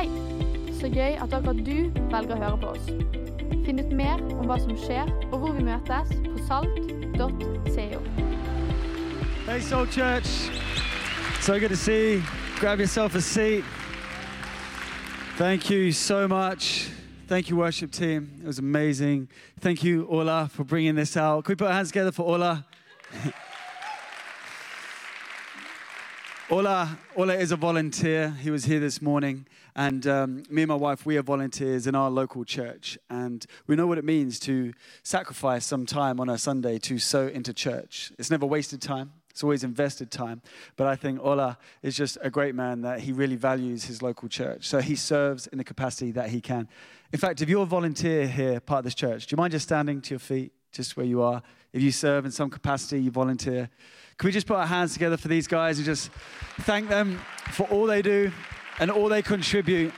Hei! Så gøy at akkurat du velger å høre på oss. Finn ut mer om hva som skjer, og hvor vi møtes på salt.co. Hey, Salt Church. So good to see you. Grab yourself a seat. Thank you so much. Thank you, worship team. It was amazing. Thank you, Ola, for bringing this out. Can we put our hands together for Ola? Ola, Ola is a volunteer. He was here this morning. And um, me and my wife, we are volunteers in our local church. And we know what it means to sacrifice some time on a Sunday to sow into church. It's never wasted time, it's always invested time. But I think Ola is just a great man that he really values his local church. So he serves in the capacity that he can. In fact, if you're a volunteer here, part of this church, do you mind just standing to your feet, just where you are? If you serve in some capacity, you volunteer. Can we just put our hands together for these guys and just thank them for all they do and all they contribute?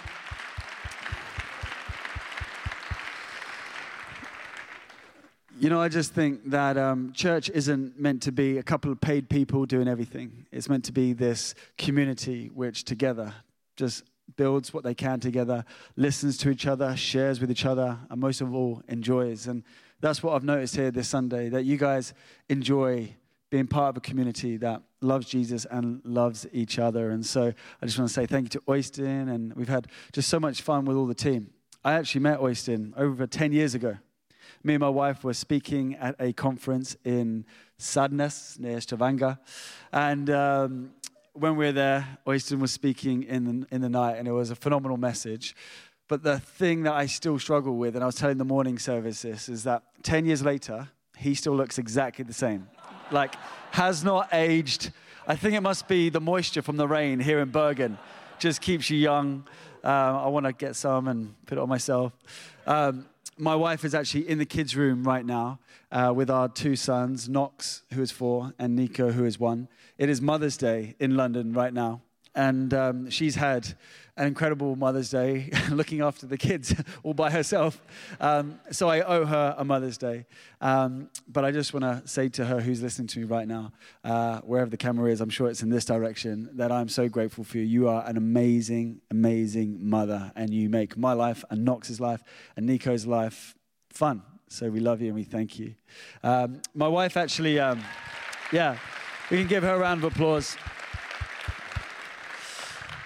You know, I just think that um, church isn't meant to be a couple of paid people doing everything. It's meant to be this community which together just builds what they can together, listens to each other, shares with each other, and most of all, enjoys. And that's what I've noticed here this Sunday that you guys enjoy being part of a community that loves Jesus and loves each other. And so I just want to say thank you to Øystein, and we've had just so much fun with all the team. I actually met Øystein over 10 years ago. Me and my wife were speaking at a conference in Sandnes near Stavanger. And um, when we were there, Øystein was speaking in the, in the night, and it was a phenomenal message. But the thing that I still struggle with, and I was telling the morning service this, is that 10 years later, he still looks exactly the same. Like, has not aged. I think it must be the moisture from the rain here in Bergen. Just keeps you young. Uh, I want to get some and put it on myself. Um, my wife is actually in the kids' room right now uh, with our two sons, Knox, who is four, and Nico, who is one. It is Mother's Day in London right now. And um, she's had an incredible Mother's Day looking after the kids all by herself. Um, so I owe her a Mother's Day. Um, but I just want to say to her, who's listening to me right now, uh, wherever the camera is, I'm sure it's in this direction, that I'm so grateful for you. You are an amazing, amazing mother, and you make my life and Knox's life and Nico's life fun. So we love you and we thank you. Um, my wife actually, um, yeah, we can give her a round of applause.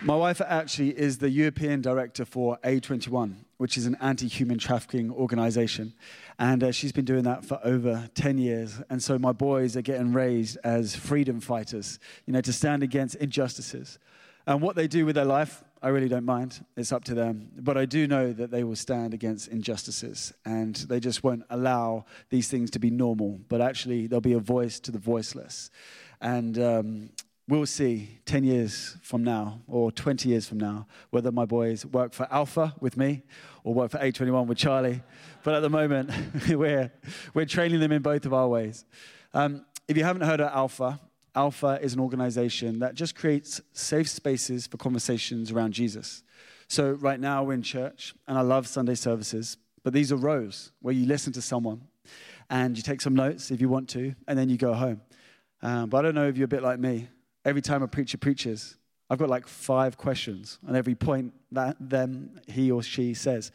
My wife actually is the European director for A21, which is an anti human trafficking organization. And uh, she's been doing that for over 10 years. And so my boys are getting raised as freedom fighters, you know, to stand against injustices. And what they do with their life, I really don't mind. It's up to them. But I do know that they will stand against injustices and they just won't allow these things to be normal, but actually, there'll be a voice to the voiceless. And um, we'll see 10 years from now or 20 years from now whether my boys work for Alpha with me or work for A21 with Charlie. But at the moment, we're, we're training them in both of our ways. Um, if you haven't heard of Alpha, Alpha is an organization that just creates safe spaces for conversations around Jesus. So, right now we're in church, and I love Sunday services, but these are rows where you listen to someone and you take some notes if you want to, and then you go home. Um, but I don't know if you're a bit like me. Every time a preacher preaches, I've got like five questions on every point that them he or she says.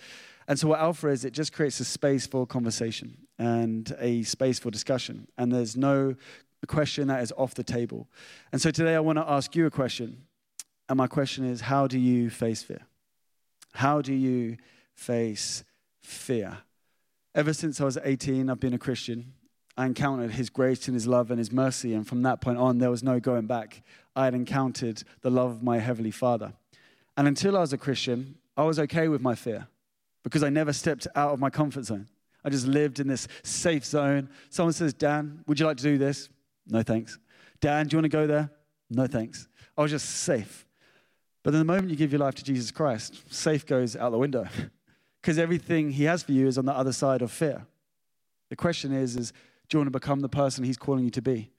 And so what Alpha is, it just creates a space for conversation and a space for discussion. And there's no question that is off the table. And so today I want to ask you a question. And my question is, how do you face fear? How do you face fear? Ever since I was 18, I've been a Christian. I encountered his grace and his love and his mercy. And from that point on, there was no going back. I had encountered the love of my Heavenly Father. And until I was a Christian, I was okay with my fear because I never stepped out of my comfort zone. I just lived in this safe zone. Someone says, Dan, would you like to do this? No thanks. Dan, do you want to go there? No thanks. I was just safe. But then the moment you give your life to Jesus Christ, safe goes out the window because everything he has for you is on the other side of fear. The question is, is do you want to become the person he's calling you to be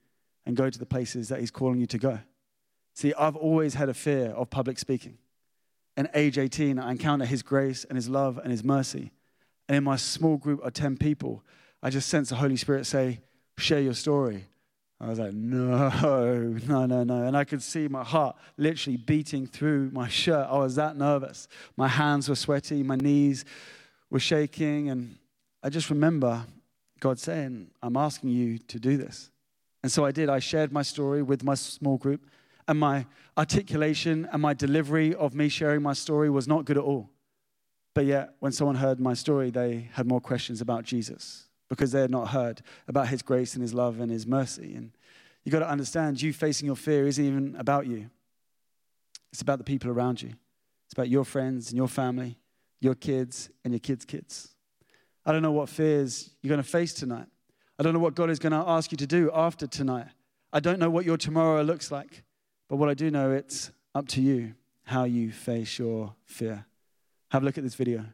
and go to the places that he's calling you to go? See, I've always had a fear of public speaking. And age 18, I encounter his grace and his love and his mercy. And in my small group of 10 people, I just sense the Holy Spirit say, share your story. I was like, no, no, no, no. And I could see my heart literally beating through my shirt. I was that nervous. My hands were sweaty, my knees were shaking. And I just remember God saying, I'm asking you to do this. And so I did. I shared my story with my small group, and my articulation and my delivery of me sharing my story was not good at all. But yet, when someone heard my story, they had more questions about Jesus because they had not heard about his grace and his love and his mercy. And you got to understand, you facing your fear isn't even about you, it's about the people around you. It's about your friends and your family, your kids and your kids' kids. I don't know what fears you're going to face tonight. I don't know what God is going to ask you to do after tonight. I don't know what your tomorrow looks like. But what I do know, it's up to you how you face your fear. Have a look at this video.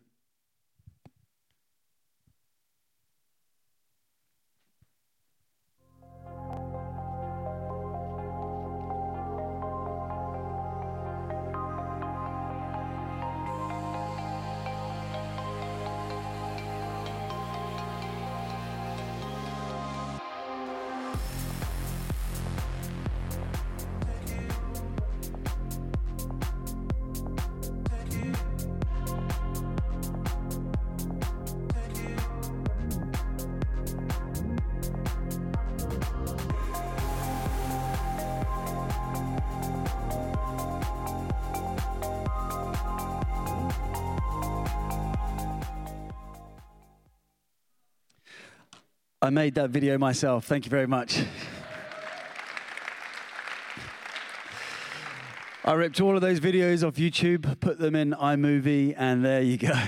I made that video myself. Thank you very much. I ripped all of those videos off YouTube, put them in iMovie, and there you go.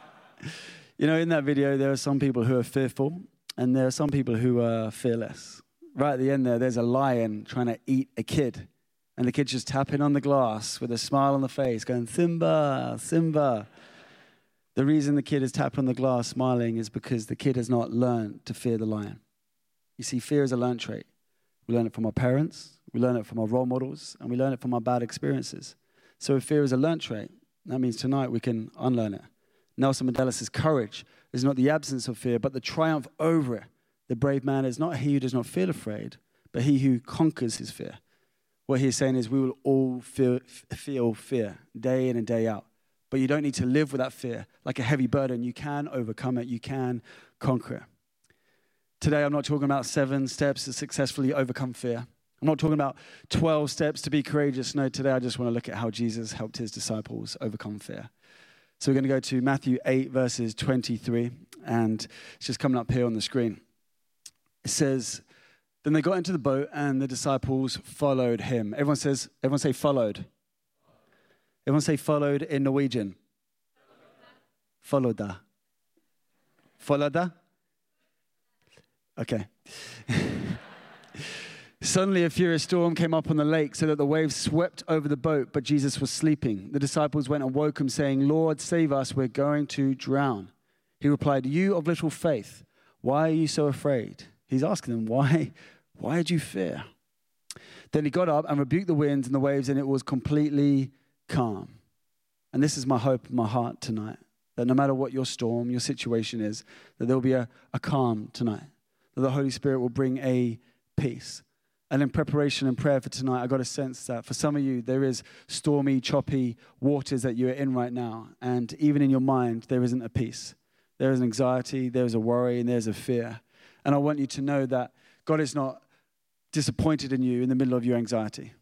you know, in that video, there are some people who are fearful, and there are some people who are fearless. Right at the end there, there's a lion trying to eat a kid, and the kid's just tapping on the glass with a smile on the face, going, Simba, Simba. The reason the kid is tapping on the glass smiling is because the kid has not learned to fear the lion. You see, fear is a learned trait. We learn it from our parents, we learn it from our role models, and we learn it from our bad experiences. So if fear is a learned trait, that means tonight we can unlearn it. Nelson Mandela says courage is not the absence of fear, but the triumph over it. The brave man is not he who does not feel afraid, but he who conquers his fear. What he's saying is we will all feel, feel fear day in and day out. But you don't need to live with that fear like a heavy burden. You can overcome it, you can conquer it. Today, I'm not talking about seven steps to successfully overcome fear. I'm not talking about 12 steps to be courageous. No, today I just want to look at how Jesus helped his disciples overcome fear. So we're going to go to Matthew 8, verses 23, and it's just coming up here on the screen. It says, Then they got into the boat, and the disciples followed him. Everyone says, everyone say, followed. Everyone say followed in Norwegian. Followda. Followda? Okay. Suddenly, a furious storm came up on the lake so that the waves swept over the boat, but Jesus was sleeping. The disciples went and woke him, saying, Lord, save us, we're going to drown. He replied, You of little faith, why are you so afraid? He's asking them, Why, why did you fear? Then he got up and rebuked the winds and the waves, and it was completely calm. And this is my hope in my heart tonight that no matter what your storm, your situation is, that there will be a, a calm tonight, that the Holy Spirit will bring a peace. And in preparation and prayer for tonight, I got a sense that for some of you, there is stormy, choppy waters that you're in right now. And even in your mind, there isn't a peace. There is an anxiety, there is a worry, and there's a fear. And I want you to know that God is not disappointed in you in the middle of your anxiety.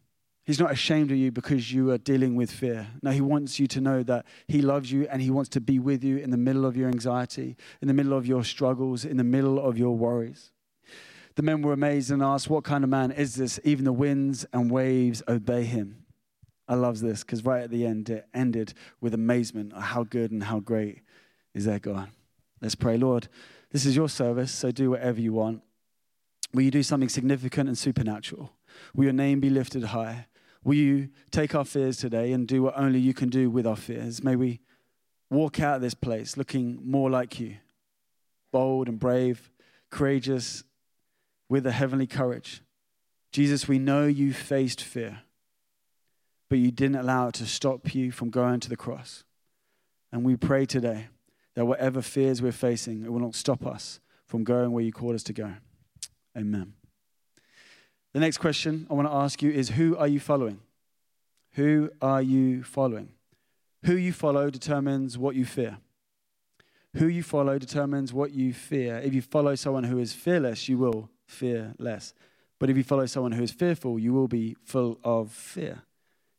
He's not ashamed of you because you are dealing with fear. No, He wants you to know that He loves you and He wants to be with you in the middle of your anxiety, in the middle of your struggles, in the middle of your worries. The men were amazed and asked, What kind of man is this? Even the winds and waves obey him. I love this because right at the end, it ended with amazement. at How good and how great is that God? Let's pray, Lord. This is your service, so do whatever you want. Will you do something significant and supernatural? Will your name be lifted high? Will you take our fears today and do what only you can do with our fears? May we walk out of this place looking more like you, bold and brave, courageous, with a heavenly courage. Jesus, we know you faced fear, but you didn't allow it to stop you from going to the cross. And we pray today that whatever fears we're facing, it will not stop us from going where you called us to go. Amen. The next question I want to ask you is Who are you following? Who are you following? Who you follow determines what you fear. Who you follow determines what you fear. If you follow someone who is fearless, you will fear less. But if you follow someone who is fearful, you will be full of fear.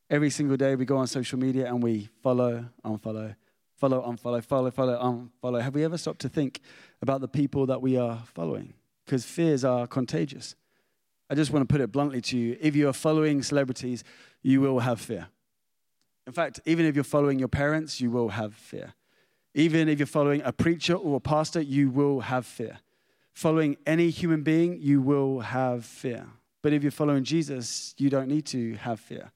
Every single day we go on social media and we follow, unfollow, follow, unfollow, follow, follow, unfollow. Have we ever stopped to think about the people that we are following? Because fears are contagious. I just want to put it bluntly to you. If you are following celebrities, you will have fear. In fact, even if you're following your parents, you will have fear. Even if you're following a preacher or a pastor, you will have fear. Following any human being, you will have fear. But if you're following Jesus, you don't need to have fear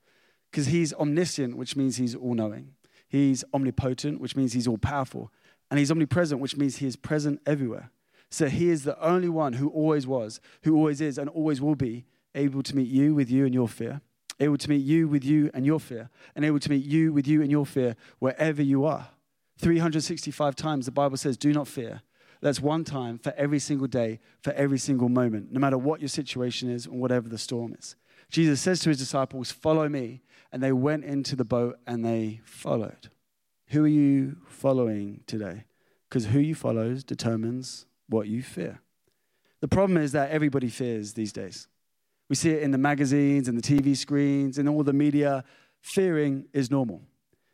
because he's omniscient, which means he's all knowing. He's omnipotent, which means he's all powerful. And he's omnipresent, which means he is present everywhere. So he is the only one who always was, who always is, and always will be able to meet you with you and your fear, able to meet you with you and your fear, and able to meet you with you and your fear wherever you are. 365 times the Bible says, Do not fear. That's one time for every single day, for every single moment, no matter what your situation is and whatever the storm is. Jesus says to his disciples, Follow me. And they went into the boat and they followed. Who are you following today? Because who you follow determines what you fear. The problem is that everybody fears these days. We see it in the magazines and the TV screens and all the media. Fearing is normal.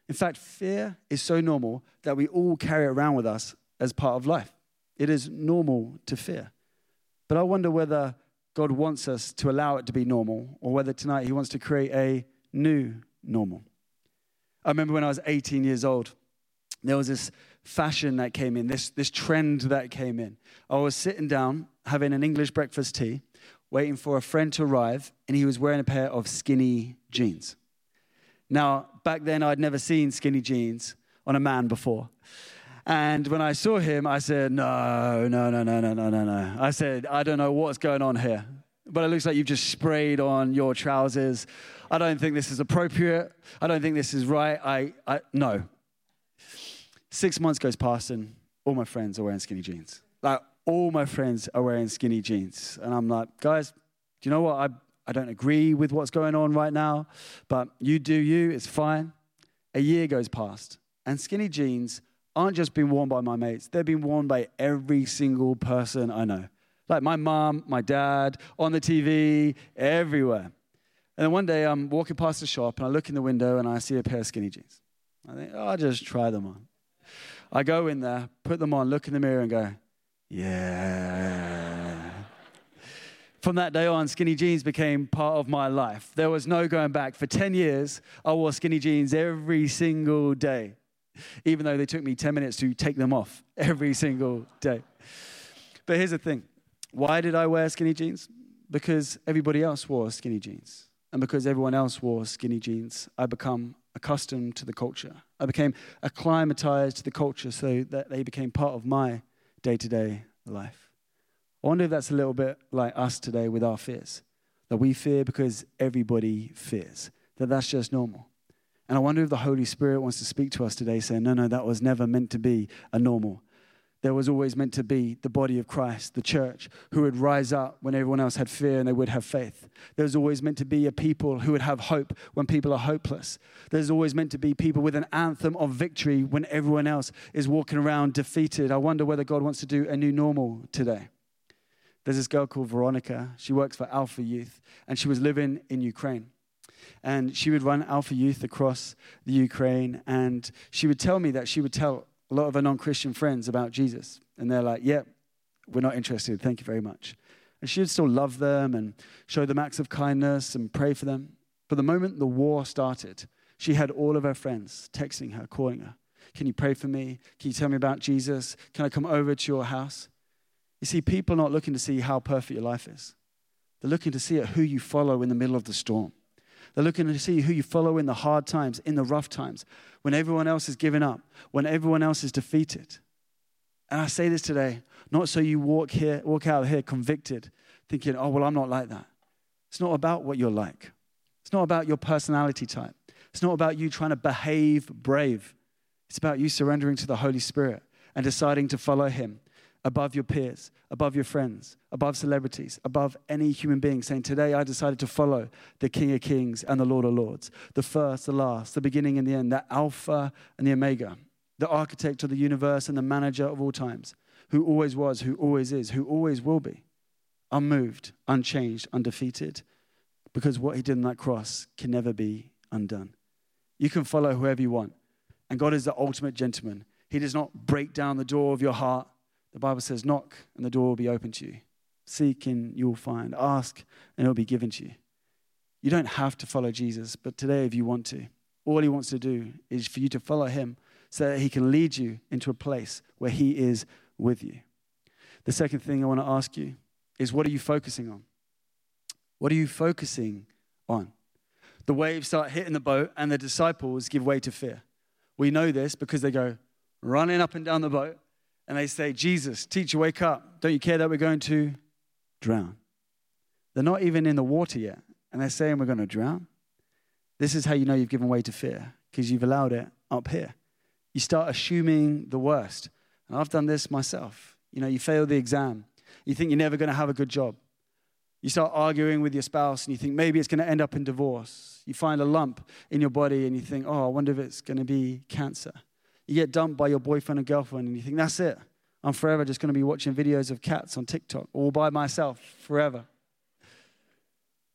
In fact, fear is so normal that we all carry it around with us as part of life. It is normal to fear. But I wonder whether God wants us to allow it to be normal or whether tonight He wants to create a new normal. I remember when I was 18 years old, there was this fashion that came in, this, this trend that came in. I was sitting down having an English breakfast tea, waiting for a friend to arrive, and he was wearing a pair of skinny jeans. Now, back then, I'd never seen skinny jeans on a man before. And when I saw him, I said, No, no, no, no, no, no, no, no. I said, I don't know what's going on here, but it looks like you've just sprayed on your trousers. I don't think this is appropriate. I don't think this is right. I, I no, Six months goes past and all my friends are wearing skinny jeans. Like all my friends are wearing skinny jeans. And I'm like, guys, do you know what? I, I don't agree with what's going on right now, but you do you, it's fine. A year goes past and skinny jeans aren't just being worn by my mates, they're being worn by every single person I know. Like my mom, my dad, on the TV, everywhere. And then one day I'm walking past the shop and I look in the window and I see a pair of skinny jeans. I think, oh, I'll just try them on. I go in there, put them on, look in the mirror, and go, yeah. From that day on, skinny jeans became part of my life. There was no going back. For 10 years, I wore skinny jeans every single day, even though they took me 10 minutes to take them off every single day. But here's the thing why did I wear skinny jeans? Because everybody else wore skinny jeans. And because everyone else wore skinny jeans, I become accustomed to the culture. I became acclimatized to the culture so that they became part of my day to day life. I wonder if that's a little bit like us today with our fears. That we fear because everybody fears, that that's just normal. And I wonder if the Holy Spirit wants to speak to us today, saying, No, no, that was never meant to be a normal there was always meant to be the body of Christ, the church, who would rise up when everyone else had fear and they would have faith. There's always meant to be a people who would have hope when people are hopeless. There's always meant to be people with an anthem of victory when everyone else is walking around defeated. I wonder whether God wants to do a new normal today. There's this girl called Veronica. She works for Alpha Youth, and she was living in Ukraine. And she would run Alpha Youth across the Ukraine, and she would tell me that she would tell a lot of our non Christian friends about Jesus. And they're like, yep, yeah, we're not interested. Thank you very much. And she would still love them and show them acts of kindness and pray for them. But the moment the war started, she had all of her friends texting her, calling her. Can you pray for me? Can you tell me about Jesus? Can I come over to your house? You see, people are not looking to see how perfect your life is. They're looking to see who you follow in the middle of the storm. They're looking to see who you follow in the hard times, in the rough times, when everyone else is giving up, when everyone else is defeated. And I say this today, not so you walk here, walk out here convicted, thinking, oh, well, I'm not like that. It's not about what you're like. It's not about your personality type. It's not about you trying to behave brave. It's about you surrendering to the Holy Spirit and deciding to follow Him above your peers, above your friends, above celebrities, above any human being, saying, Today I decided to follow the King of Kings and the Lord of Lords, the first, the last, the beginning and the end, the Alpha and the Omega, the architect of the universe and the manager of all times, who always was, who always is, who always will be, unmoved, unchanged, undefeated, because what he did on that cross can never be undone. You can follow whoever you want, and God is the ultimate gentleman. He does not break down the door of your heart the Bible says, knock and the door will be open to you. Seek and you will find. Ask and it will be given to you. You don't have to follow Jesus, but today, if you want to, all he wants to do is for you to follow him so that he can lead you into a place where he is with you. The second thing I want to ask you is what are you focusing on? What are you focusing on? The waves start hitting the boat, and the disciples give way to fear. We know this because they go running up and down the boat and they say, Jesus, teacher, wake up. Don't you care that we're going to drown? They're not even in the water yet, and they're saying we're going to drown. This is how you know you've given way to fear, because you've allowed it up here. You start assuming the worst. And I've done this myself. You know, you fail the exam, you think you're never going to have a good job. You start arguing with your spouse and you think maybe it's going to end up in divorce. You find a lump in your body and you think, oh, I wonder if it's going to be cancer. You get dumped by your boyfriend or girlfriend, and you think, that's it. I'm forever just going to be watching videos of cats on TikTok all by myself forever.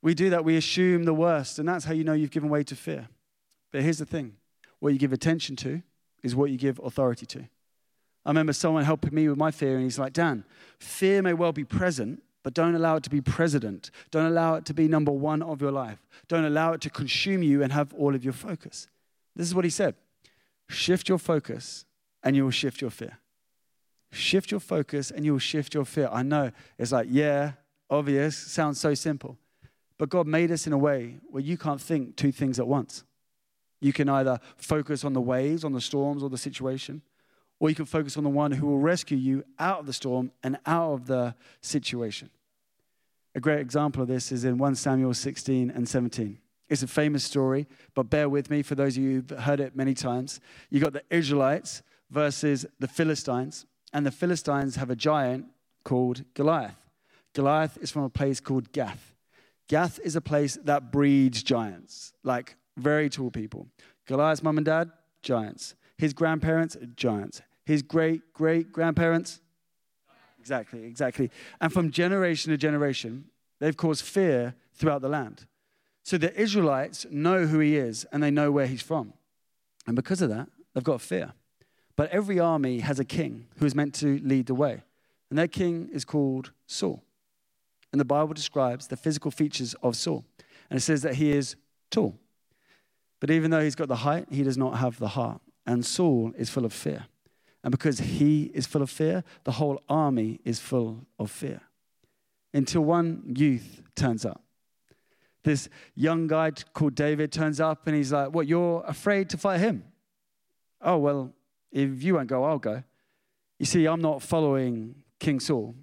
We do that, we assume the worst, and that's how you know you've given way to fear. But here's the thing what you give attention to is what you give authority to. I remember someone helping me with my fear, and he's like, Dan, fear may well be present, but don't allow it to be president. Don't allow it to be number one of your life. Don't allow it to consume you and have all of your focus. This is what he said. Shift your focus and you will shift your fear. Shift your focus and you will shift your fear. I know it's like, yeah, obvious, sounds so simple. But God made us in a way where you can't think two things at once. You can either focus on the waves, on the storms, or the situation, or you can focus on the one who will rescue you out of the storm and out of the situation. A great example of this is in 1 Samuel 16 and 17. It's a famous story, but bear with me for those of you who've heard it many times. You got the Israelites versus the Philistines, and the Philistines have a giant called Goliath. Goliath is from a place called Gath. Gath is a place that breeds giants, like very tall people. Goliath's mum and dad, giants. His grandparents, giants. His great great grandparents, exactly, exactly. And from generation to generation, they've caused fear throughout the land. So the Israelites know who he is and they know where he's from. And because of that, they've got fear. But every army has a king who is meant to lead the way. And their king is called Saul. And the Bible describes the physical features of Saul. And it says that he is tall. But even though he's got the height, he does not have the heart. And Saul is full of fear. And because he is full of fear, the whole army is full of fear. Until one youth turns up this young guy called David turns up and he's like, What, you're afraid to fight him? Oh, well, if you won't go, I'll go. You see, I'm not following King Saul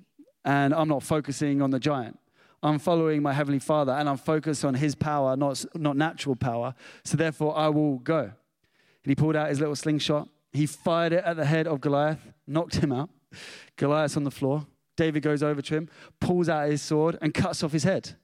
and I'm not focusing on the giant. I'm following my Heavenly Father and I'm focused on His power, not, not natural power. So therefore, I will go. And he pulled out his little slingshot. He fired it at the head of Goliath, knocked him out. Goliath's on the floor. David goes over to him, pulls out his sword, and cuts off his head.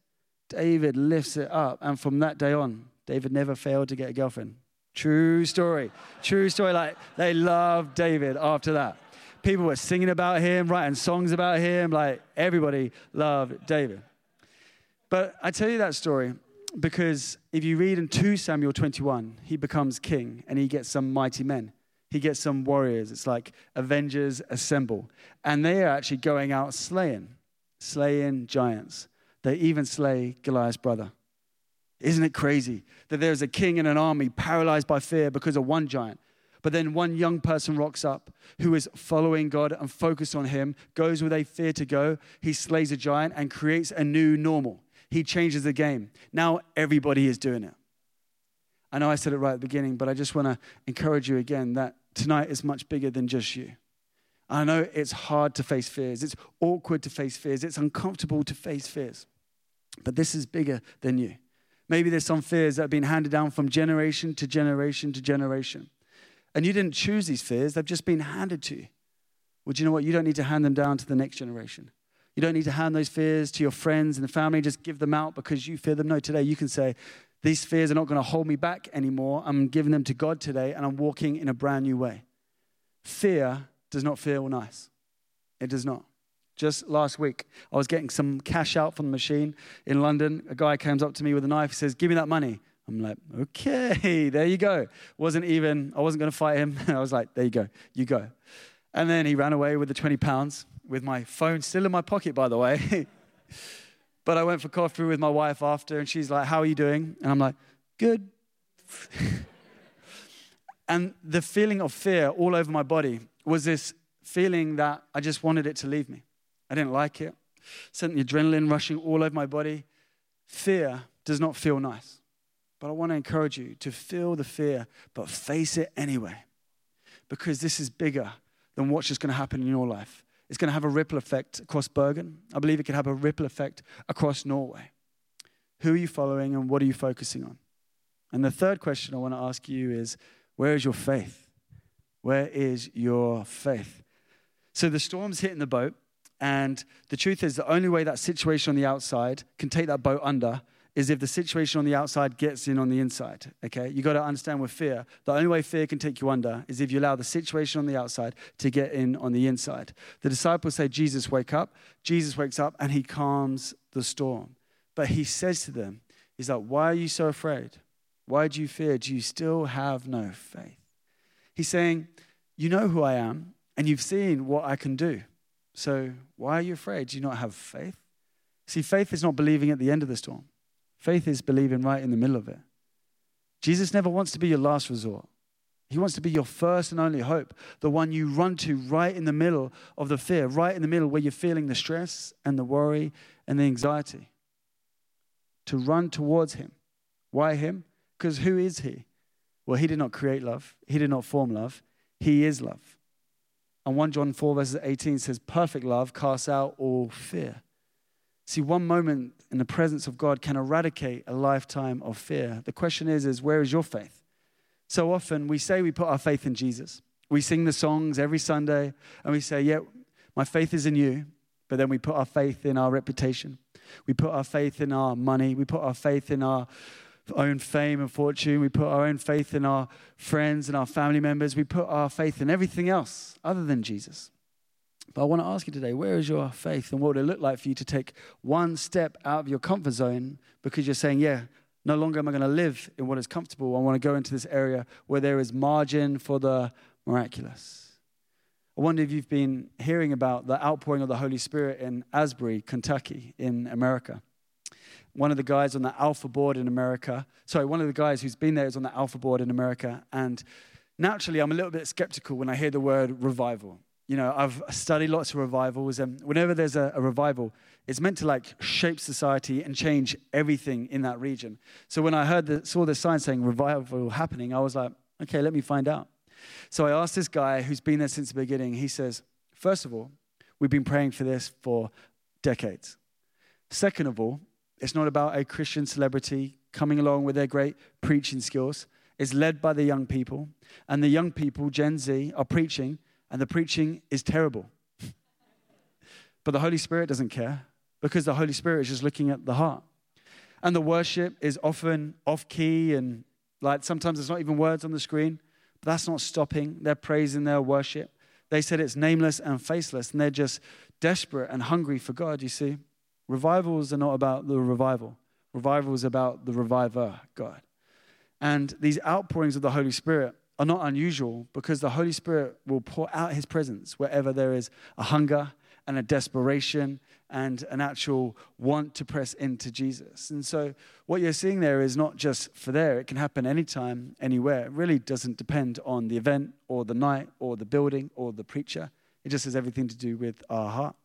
David lifts it up. And from that day on, David never failed to get a girlfriend. True story. True story. Like they loved David after that. People were singing about him, writing songs about him. Like everybody loved David. But I tell you that story because if you read in 2 Samuel 21, he becomes king and he gets some mighty men. He gets some warriors. It's like Avengers assemble. And they are actually going out slaying, slaying giants. They even slay Goliath's brother. Isn't it crazy that there's a king and an army paralyzed by fear because of one giant? But then one young person rocks up who is following God and focused on Him, goes where they fear to go. He slays a giant and creates a new normal. He changes the game. Now everybody is doing it. I know I said it right at the beginning, but I just want to encourage you again that tonight is much bigger than just you. I know it's hard to face fears, it's awkward to face fears, it's uncomfortable to face fears. But this is bigger than you. Maybe there's some fears that have been handed down from generation to generation to generation. And you didn't choose these fears, they've just been handed to you. Well, do you know what? You don't need to hand them down to the next generation. You don't need to hand those fears to your friends and the family, just give them out because you fear them. No, today you can say, These fears are not going to hold me back anymore. I'm giving them to God today and I'm walking in a brand new way. Fear does not feel nice. It does not. Just last week, I was getting some cash out from the machine in London. A guy comes up to me with a knife. Says, Give me that money. I'm like, Okay, there you go. Wasn't even, I wasn't going to fight him. I was like, There you go, you go. And then he ran away with the 20 pounds with my phone still in my pocket, by the way. but I went for coffee with my wife after, and she's like, How are you doing? And I'm like, Good. and the feeling of fear all over my body was this feeling that I just wanted it to leave me. I didn't like it. Sent the adrenaline rushing all over my body. Fear does not feel nice. But I want to encourage you to feel the fear, but face it anyway. Because this is bigger than what's just going to happen in your life. It's going to have a ripple effect across Bergen. I believe it could have a ripple effect across Norway. Who are you following and what are you focusing on? And the third question I want to ask you is where is your faith? Where is your faith? So the storm's hitting the boat, and the truth is the only way that situation on the outside can take that boat under is if the situation on the outside gets in on the inside. Okay? You got to understand with fear, the only way fear can take you under is if you allow the situation on the outside to get in on the inside. The disciples say, Jesus, wake up. Jesus wakes up and he calms the storm. But he says to them, He's like, Why are you so afraid? Why do you fear? Do you still have no faith? He's saying, You know who I am, and you've seen what I can do. So why are you afraid? Do you not have faith? See, faith is not believing at the end of the storm. Faith is believing right in the middle of it. Jesus never wants to be your last resort. He wants to be your first and only hope, the one you run to right in the middle of the fear, right in the middle where you're feeling the stress and the worry and the anxiety. To run towards Him. Why Him? Because who is He? Well, He did not create love, He did not form love, He is love. And 1 John 4, verses 18 says, Perfect love casts out all fear. See, one moment in the presence of God can eradicate a lifetime of fear. The question is, is where is your faith? So often we say we put our faith in Jesus. We sing the songs every Sunday and we say, Yeah, my faith is in you. But then we put our faith in our reputation. We put our faith in our money. We put our faith in our own fame and fortune. We put our own faith in our friends and our family members. We put our faith in everything else other than Jesus. But I want to ask you today where is your faith and what would it look like for you to take one step out of your comfort zone because you're saying, yeah, no longer am I going to live in what is comfortable. I want to go into this area where there is margin for the miraculous. I wonder if you've been hearing about the outpouring of the Holy Spirit in Asbury, Kentucky, in America. One of the guys on the Alpha board in America, sorry, one of the guys who's been there is on the Alpha board in America. And naturally, I'm a little bit skeptical when I hear the word revival you know, I've studied lots of revivals, and whenever there's a, a, revival, it's meant to like shape society and change everything in that region. So when I heard the, saw the sign saying revival happening, I was like, okay, let me find out. So I asked this guy who's been there since the beginning. He says, first of all, we've been praying for this for decades. Second of all, it's not about a Christian celebrity coming along with their great preaching skills. It's led by the young people, and the young people, Gen Z, are preaching and the preaching is terrible. but the Holy Spirit doesn't care because the Holy Spirit is just looking at the heart. And the worship is often off key and like sometimes there's not even words on the screen, but that's not stopping their praise and their worship. They said it's nameless and faceless, and they're just desperate and hungry for God, you see. Revivals are not about the revival, revival is about the reviver, God. And these outpourings of the Holy Spirit are not unusual because the Holy Spirit will pour out his presence wherever there is a hunger and a desperation and an actual want to press into Jesus. And so, what you're seeing there is not just for there, it can happen anytime, anywhere. It really doesn't depend on the event or the night or the building or the preacher. It just has everything to do with our heart.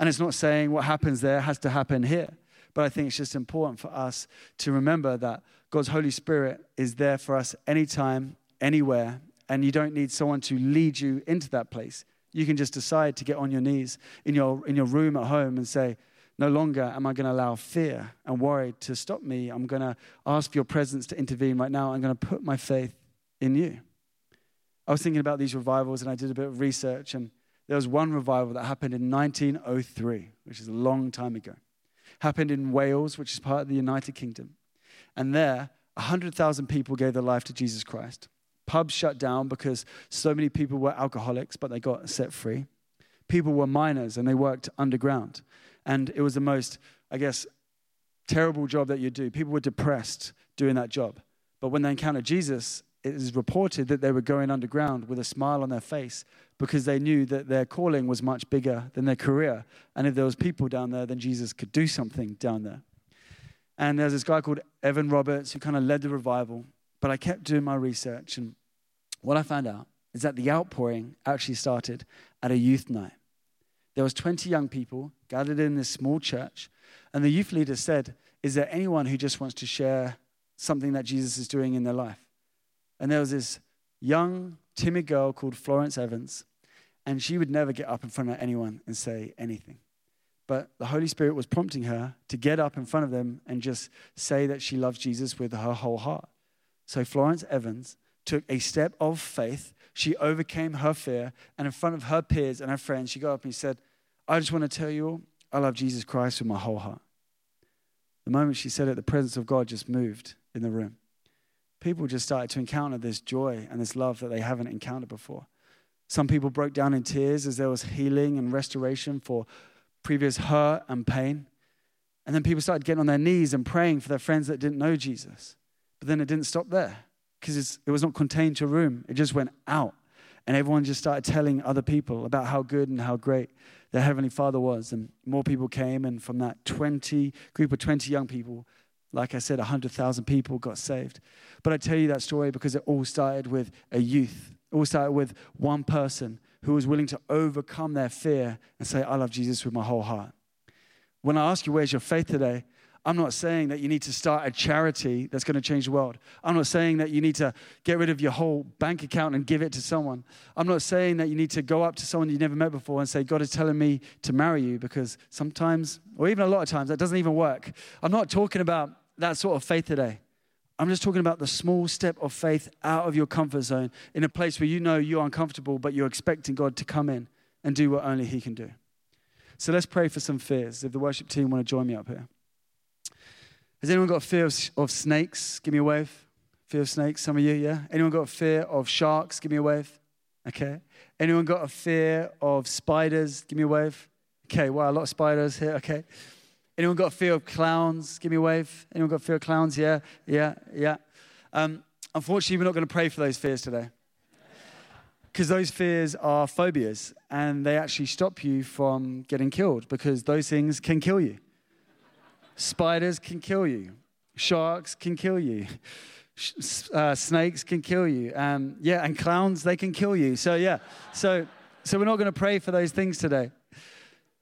And it's not saying what happens there has to happen here. But I think it's just important for us to remember that God's Holy Spirit is there for us anytime, anywhere, and you don't need someone to lead you into that place. You can just decide to get on your knees in your, in your room at home and say, No longer am I going to allow fear and worry to stop me. I'm going to ask for your presence to intervene right now. I'm going to put my faith in you. I was thinking about these revivals and I did a bit of research, and there was one revival that happened in 1903, which is a long time ago. Happened in Wales, which is part of the United Kingdom. And there, 100,000 people gave their life to Jesus Christ. Pubs shut down because so many people were alcoholics, but they got set free. People were miners and they worked underground. And it was the most, I guess, terrible job that you do. People were depressed doing that job. But when they encountered Jesus, it is reported that they were going underground with a smile on their face because they knew that their calling was much bigger than their career. And if there was people down there, then Jesus could do something down there. And there's this guy called Evan Roberts who kind of led the revival. But I kept doing my research, and what I found out is that the outpouring actually started at a youth night. There was 20 young people gathered in this small church, and the youth leader said, "Is there anyone who just wants to share something that Jesus is doing in their life?" And there was this young, timid girl called Florence Evans, and she would never get up in front of anyone and say anything. But the Holy Spirit was prompting her to get up in front of them and just say that she loves Jesus with her whole heart. So Florence Evans took a step of faith. She overcame her fear, and in front of her peers and her friends, she got up and said, I just want to tell you all, I love Jesus Christ with my whole heart. The moment she said it, the presence of God just moved in the room. People just started to encounter this joy and this love that they haven't encountered before. Some people broke down in tears as there was healing and restoration for previous hurt and pain. And then people started getting on their knees and praying for their friends that didn't know Jesus. But then it didn't stop there because it was not contained to a room, it just went out. And everyone just started telling other people about how good and how great their Heavenly Father was. And more people came, and from that 20 group of 20 young people, like I said, 100,000 people got saved. But I tell you that story because it all started with a youth. It all started with one person who was willing to overcome their fear and say, I love Jesus with my whole heart. When I ask you, where's your faith today? I'm not saying that you need to start a charity that's going to change the world. I'm not saying that you need to get rid of your whole bank account and give it to someone. I'm not saying that you need to go up to someone you never met before and say, God is telling me to marry you, because sometimes, or even a lot of times, that doesn't even work. I'm not talking about that sort of faith today. I'm just talking about the small step of faith out of your comfort zone in a place where you know you're uncomfortable, but you're expecting God to come in and do what only He can do. So let's pray for some fears. If the worship team want to join me up here. Has anyone got a fear of, of snakes? Give me a wave. Fear of snakes? Some of you, yeah? Anyone got a fear of sharks? Give me a wave. Okay. Anyone got a fear of spiders? Give me a wave. Okay, wow, a lot of spiders here. Okay. Anyone got a fear of clowns? Give me a wave. Anyone got fear of clowns? Yeah, yeah, yeah. Um, unfortunately, we're not going to pray for those fears today. Because those fears are phobias and they actually stop you from getting killed because those things can kill you. Spiders can kill you, sharks can kill you, uh, snakes can kill you. Um, yeah, and clowns, they can kill you. So, yeah, so, so we're not going to pray for those things today.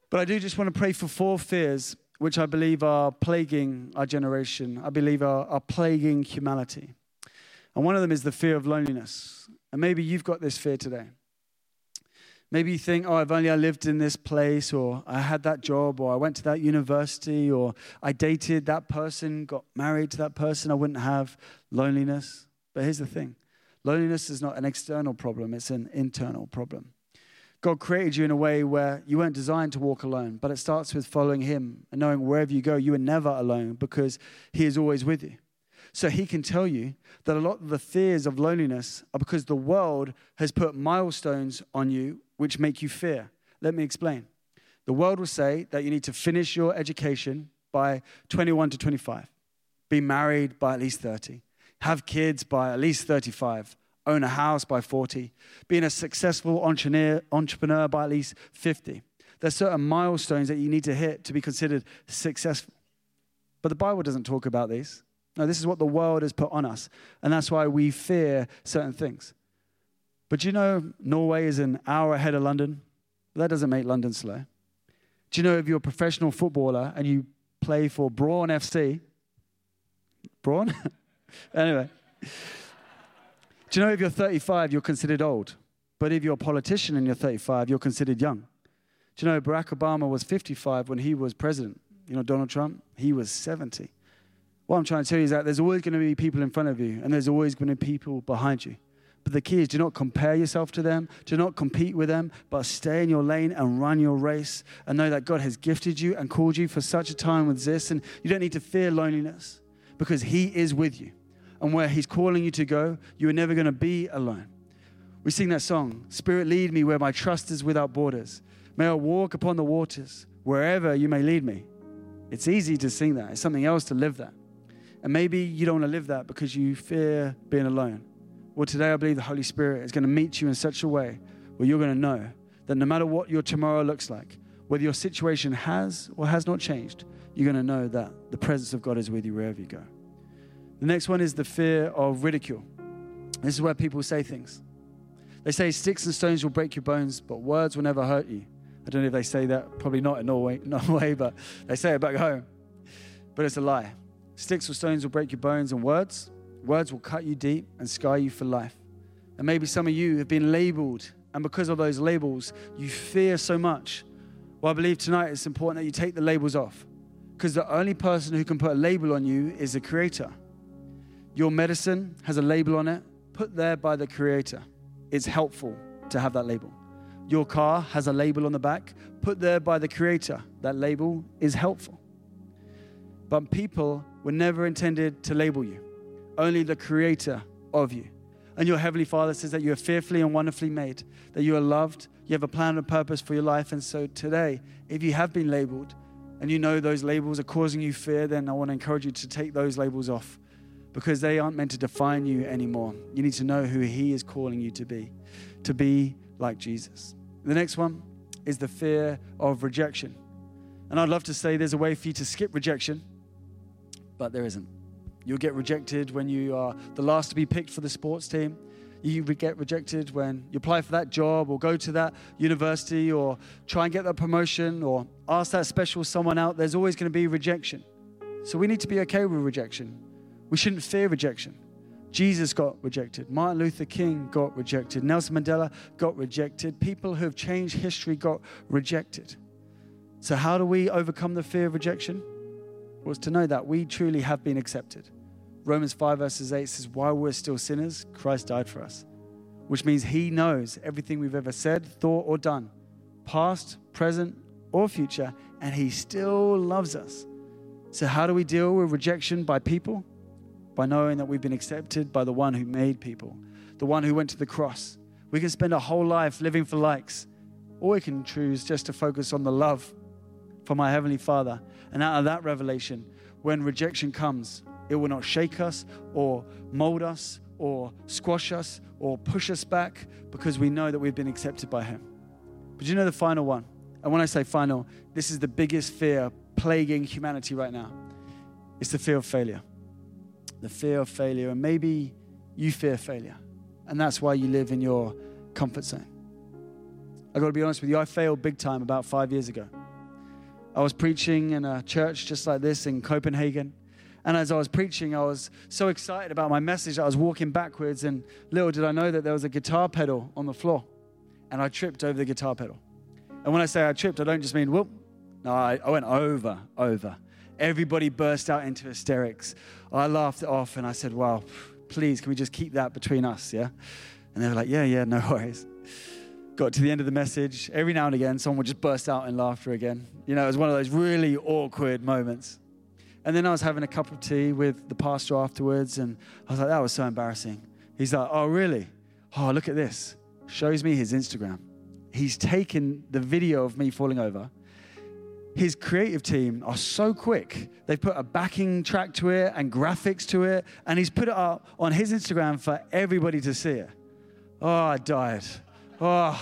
But I do just want to pray for four fears which I believe are plaguing our generation, I believe are, are plaguing humanity. And one of them is the fear of loneliness. And maybe you've got this fear today. Maybe you think, oh, if only I lived in this place, or I had that job, or I went to that university, or I dated that person, got married to that person, I wouldn't have loneliness. But here's the thing loneliness is not an external problem, it's an internal problem. God created you in a way where you weren't designed to walk alone, but it starts with following Him and knowing wherever you go, you are never alone because He is always with you. So He can tell you that a lot of the fears of loneliness are because the world has put milestones on you which make you fear. Let me explain. The world will say that you need to finish your education by 21 to 25, be married by at least 30, have kids by at least 35 own a house by 40, being a successful entrepreneur, entrepreneur by at least 50. There's certain milestones that you need to hit to be considered successful. But the Bible doesn't talk about these. No, this is what the world has put on us. And that's why we fear certain things. But you know, Norway is an hour ahead of London. That doesn't make London slow. Do you know if you're a professional footballer and you play for Brann FC? Brann? anyway. You know if you're 35, you're considered old? But if you're a politician and you're 35, you're considered young. Do you know Barack Obama was 55 when he was president? You know, Donald Trump, he was 70. What I'm trying to tell you is that there's always going to be people in front of you, and there's always going to be people behind you. But the key is do not compare yourself to them, do not compete with them, but stay in your lane and run your race and know that God has gifted you and called you for such a time as this. And you don't need to fear loneliness because He is with you. And where He's calling you to go, you are never going to be alone. We sing that song, Spirit, lead me where my trust is without borders. May I walk upon the waters wherever you may lead me. It's easy to sing that, it's something else to live that. And maybe you don't want to live that because you fear being alone. Well, today I believe the Holy Spirit is going to meet you in such a way where you're going to know that no matter what your tomorrow looks like, whether your situation has or has not changed, you're going to know that the presence of God is with you wherever you go. The next one is the fear of ridicule. This is where people say things. They say sticks and stones will break your bones, but words will never hurt you. I don't know if they say that, probably not in Norway, Norway but they say it back home. But it's a lie. Sticks or stones will break your bones, and words, Words will cut you deep and scar you for life. And maybe some of you have been labeled, and because of those labels, you fear so much. Well, I believe tonight it's important that you take the labels off because the only person who can put a label on you is the Creator. Your medicine has a label on it, put there by the Creator. It's helpful to have that label. Your car has a label on the back, put there by the Creator. That label is helpful. But people were never intended to label you only the creator of you. And your Heavenly Father says that you are fearfully and wonderfully made, that you are loved, you have a plan and purpose for your life. And so today, if you have been labeled and you know those labels are causing you fear, then I want to encourage you to take those labels off because they aren't meant to define you anymore. You need to know who He is calling you to be, to be like Jesus. The next one is the fear of rejection. And I'd love to say there's a way for you to skip rejection, but there isn't. You'll get rejected when you are the last to be picked for the sports team. You get rejected when you apply for that job or go to that university or try and get that promotion or ask that special someone out. There's always going to be rejection. So we need to be okay with rejection. We shouldn't fear rejection. Jesus got rejected. Martin Luther King got rejected. Nelson Mandela got rejected. People who have changed history got rejected. So, how do we overcome the fear of rejection? Was to know that we truly have been accepted. Romans 5, verses 8 says, While we're still sinners, Christ died for us, which means He knows everything we've ever said, thought, or done, past, present, or future, and He still loves us. So, how do we deal with rejection by people? By knowing that we've been accepted by the one who made people, the one who went to the cross. We can spend our whole life living for likes, or we can choose just to focus on the love for my Heavenly Father. And out of that revelation, when rejection comes, it will not shake us or mold us or squash us or push us back because we know that we've been accepted by Him. But you know the final one? And when I say final, this is the biggest fear plaguing humanity right now. It's the fear of failure. The fear of failure. And maybe you fear failure. And that's why you live in your comfort zone. I got to be honest with you, I failed big time about five years ago. I was preaching in a church just like this in Copenhagen. And as I was preaching, I was so excited about my message, I was walking backwards, and little did I know that there was a guitar pedal on the floor. And I tripped over the guitar pedal. And when I say I tripped, I don't just mean whoop. No, I, I went over, over. Everybody burst out into hysterics. I laughed it off and I said, Wow, please, can we just keep that between us? Yeah? And they were like, Yeah, yeah, no worries. Got to the end of the message. Every now and again, someone would just burst out in laughter again. You know, it was one of those really awkward moments. And then I was having a cup of tea with the pastor afterwards, and I was like, that was so embarrassing. He's like, oh, really? Oh, look at this. Shows me his Instagram. He's taken the video of me falling over. His creative team are so quick. They've put a backing track to it and graphics to it, and he's put it up on his Instagram for everybody to see it. Oh, I died. Oh,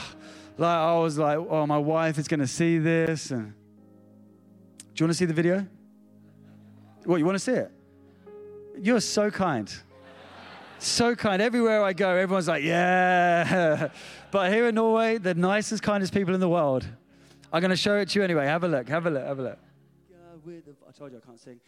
like I was like, oh, my wife is going to see this. And do you want to see the video? What, you want to see it? You're so kind. So kind. Everywhere I go, everyone's like, yeah. But here in Norway, the nicest, kindest people in the world. I'm going to show it to you anyway. Have a look. Have a look. Have a look. I told you I can't sing.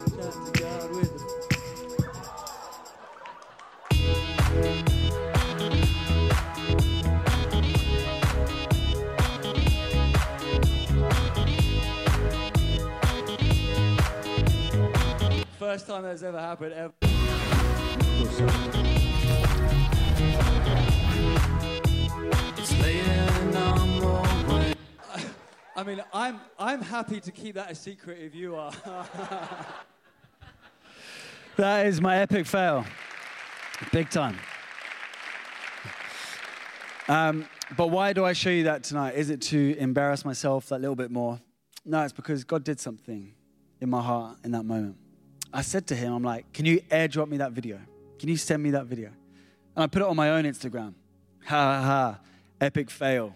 First time that's ever happened ever. It's laying on. I mean, I'm, I'm happy to keep that a secret if you are. That is my epic fail. Big time. Um, but why do I show you that tonight? Is it to embarrass myself that little bit more? No, it's because God did something in my heart in that moment. I said to him, I'm like, can you airdrop me that video? Can you send me that video? And I put it on my own Instagram. Ha ha ha, epic fail.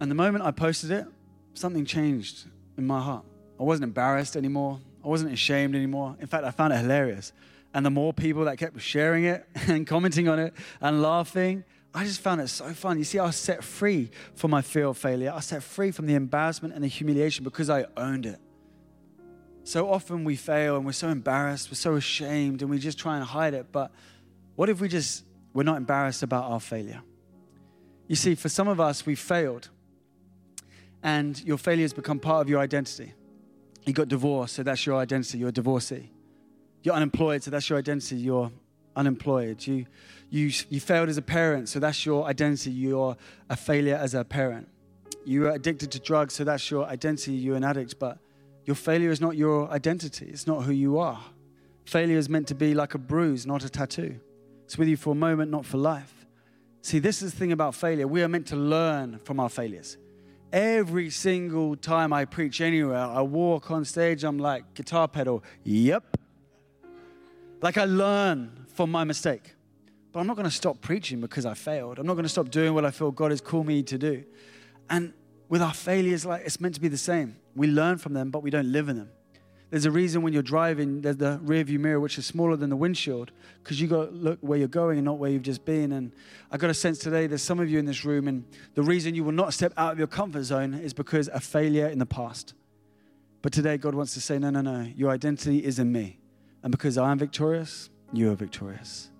And the moment I posted it, something changed in my heart. I wasn't embarrassed anymore. I wasn't ashamed anymore. In fact, I found it hilarious. And the more people that kept sharing it and commenting on it and laughing, I just found it so fun. You see, I was set free from my fear of failure. I was set free from the embarrassment and the humiliation because I owned it. So often we fail and we're so embarrassed, we're so ashamed, and we just try and hide it. But what if we just, we're not embarrassed about our failure? You see, for some of us, we failed, and your failure has become part of your identity. You got divorced, so that's your identity, you're a divorcee. You're unemployed, so that's your identity, you're unemployed. You, you, you failed as a parent, so that's your identity, you're a failure as a parent. You are addicted to drugs, so that's your identity, you're an addict. But your failure is not your identity, it's not who you are. Failure is meant to be like a bruise, not a tattoo. It's with you for a moment, not for life. See, this is the thing about failure. We are meant to learn from our failures. Every single time I preach anywhere, I walk on stage, I'm like, guitar pedal, yep. Like I learn from my mistake. But I'm not going to stop preaching because I failed. I'm not going to stop doing what I feel God has called me to do. And with our failures, like it's meant to be the same. We learn from them, but we don't live in them. There's a reason when you're driving, there's the rear view mirror, which is smaller than the windshield, because you got to look where you're going and not where you've just been. And I got a sense today there's some of you in this room, and the reason you will not step out of your comfort zone is because a failure in the past. But today, God wants to say, no, no, no, your identity is in me. And because I am victorious, you are victorious.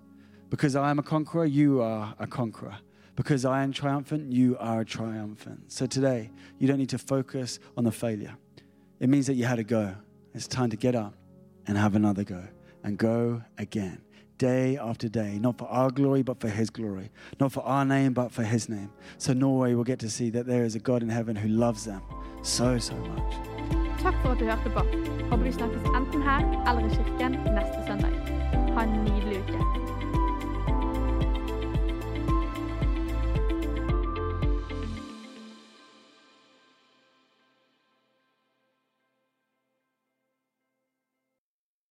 Because I am a conqueror, you are a conqueror. Because I am triumphant, you are triumphant. So today, you don't need to focus on the failure. It means that you had to go. It's time to get up and have another go and go again, day after day, not for our glory, but for His glory, not for our name, but for His name. So Norway will get to see that there is a God in heaven who loves them so, so much. Takk for at du hørte på. Håper vi snakkes enten her eller i kirken neste søndag. Ha en nydelig uke.